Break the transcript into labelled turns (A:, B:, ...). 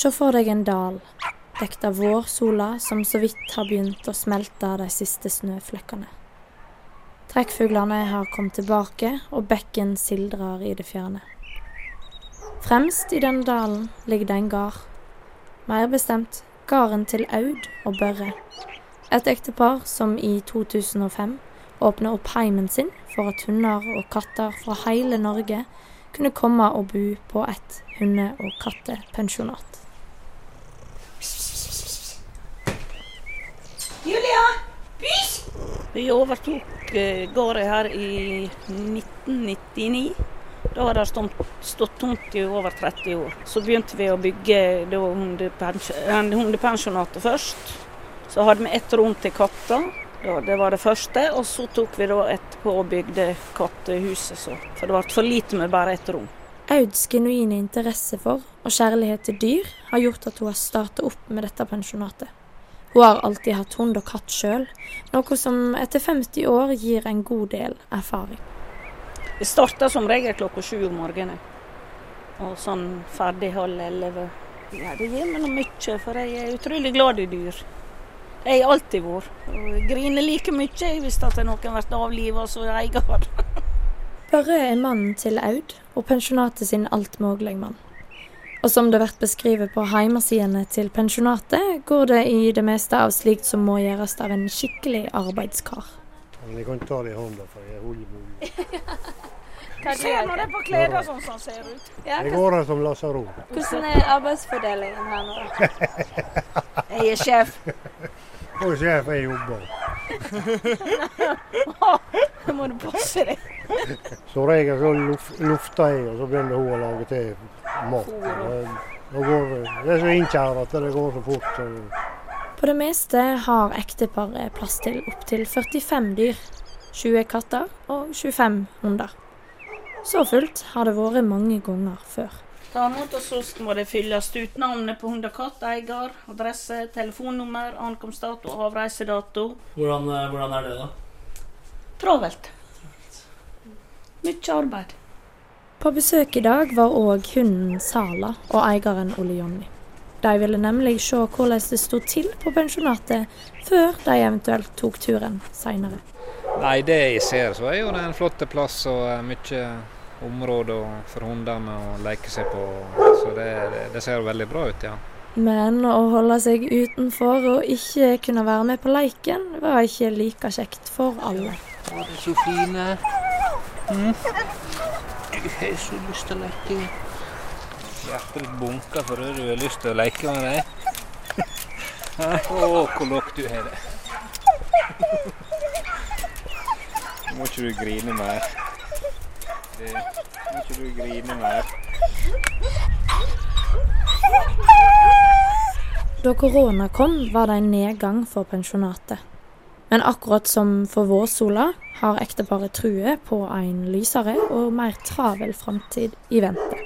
A: Se for deg en dal, dekt av vårsola som så vidt har begynt å smelte de siste snøflekkene. Trekkfuglene har kommet tilbake, og bekken sildrer i det fjerne. Fremst i denne dalen ligger det en gard. Mer bestemt gården til Aud og Børre. Et ektepar som i 2005 åpna opp heimen sin for at hunder og katter fra hele Norge kunne komme og bo på et hunde- og kattepensjonat.
B: Julia! Pysj! Vi overtok eh, gården her i 1999. Da hadde det stått, stått tomt i over 30 år. Så begynte vi å bygge eh, hundepensjonatet først. Så hadde vi ett rom til katter. Det var det første. Og så tok vi da etterpå og bygde kattehuset. Så. For det ble for lite med bare ett rom.
A: Auds genuine interesse for og kjærlighet til dyr har gjort at hun har startet opp med dette pensjonatet. Hun har alltid hatt hund og katt sjøl, noe som etter 50 år gir en god del erfaring.
B: Vi starter som regel klokka sju om morgenen. Og sånn ferdig halv elleve. Ja, det gir meg noe mye, for jeg er utrolig glad i dyr. Jeg har alltid vært. Og griner like mye hvis at noen blir avliva som eier.
A: Børre er mannen til Aud, og pensjonatet sin altmulige mann. Og som det blir beskrevet på heimesidene til pensjonatet, går det i det meste av slikt som må gjøres av en skikkelig arbeidskar.
C: Men jeg kan ta det i hånda, for jeg holder mulig.
B: Se nå det på klærne sånn som han ser ut.
C: Jeg går her som lasaron.
A: Hvordan er arbeidsfordelingen her nå?
B: Jeg er sjef.
C: Og sjef jeg jobber.
B: Nå må du passe deg.
C: Så regel så lufter jeg, og så begynner hun å lage til mat. Går, det er så innkjært at det går så fort. Så
A: På det meste har ekteparet plass til opptil 45 dyr. 20 katter og 25 hunder. Så fullt har det vært mange ganger før.
B: Ta imot og så må det fylles ut navnet på hund og katt, eier, adresse, telefonnummer, ankomstdato, avreisedato.
D: Hvordan, eh, hvordan er det, da?
B: Travelt. Mye arbeid.
A: På besøk i dag var òg hunden Sala og eieren Ole Jonny. De ville nemlig se hvordan det sto til på pensjonatet, før de eventuelt tok turen seinere.
E: Nei, det jeg ser, så er jo det en flott plass og eh, mye område og- for hundene å leke seg på. Så det, det, ser veldig bra ut, ja.
A: Men å holde seg utenfor og ikke kunne være med på leiken, var ikke like kjekt for alle.
F: Å, det er så fine. Mm. Du har så lyst til å leke.
E: Hjertet ditt bunker fordi du har lyst til å leke med deg. Å, hvor lågt du har det. Må ikke du grine mer. Nå ikke du grine mer.
A: Da korona kom, var det en nedgang for pensjonatet. Men akkurat som for vårsola har ekteparet true på en lysere og mer travel framtid i vente.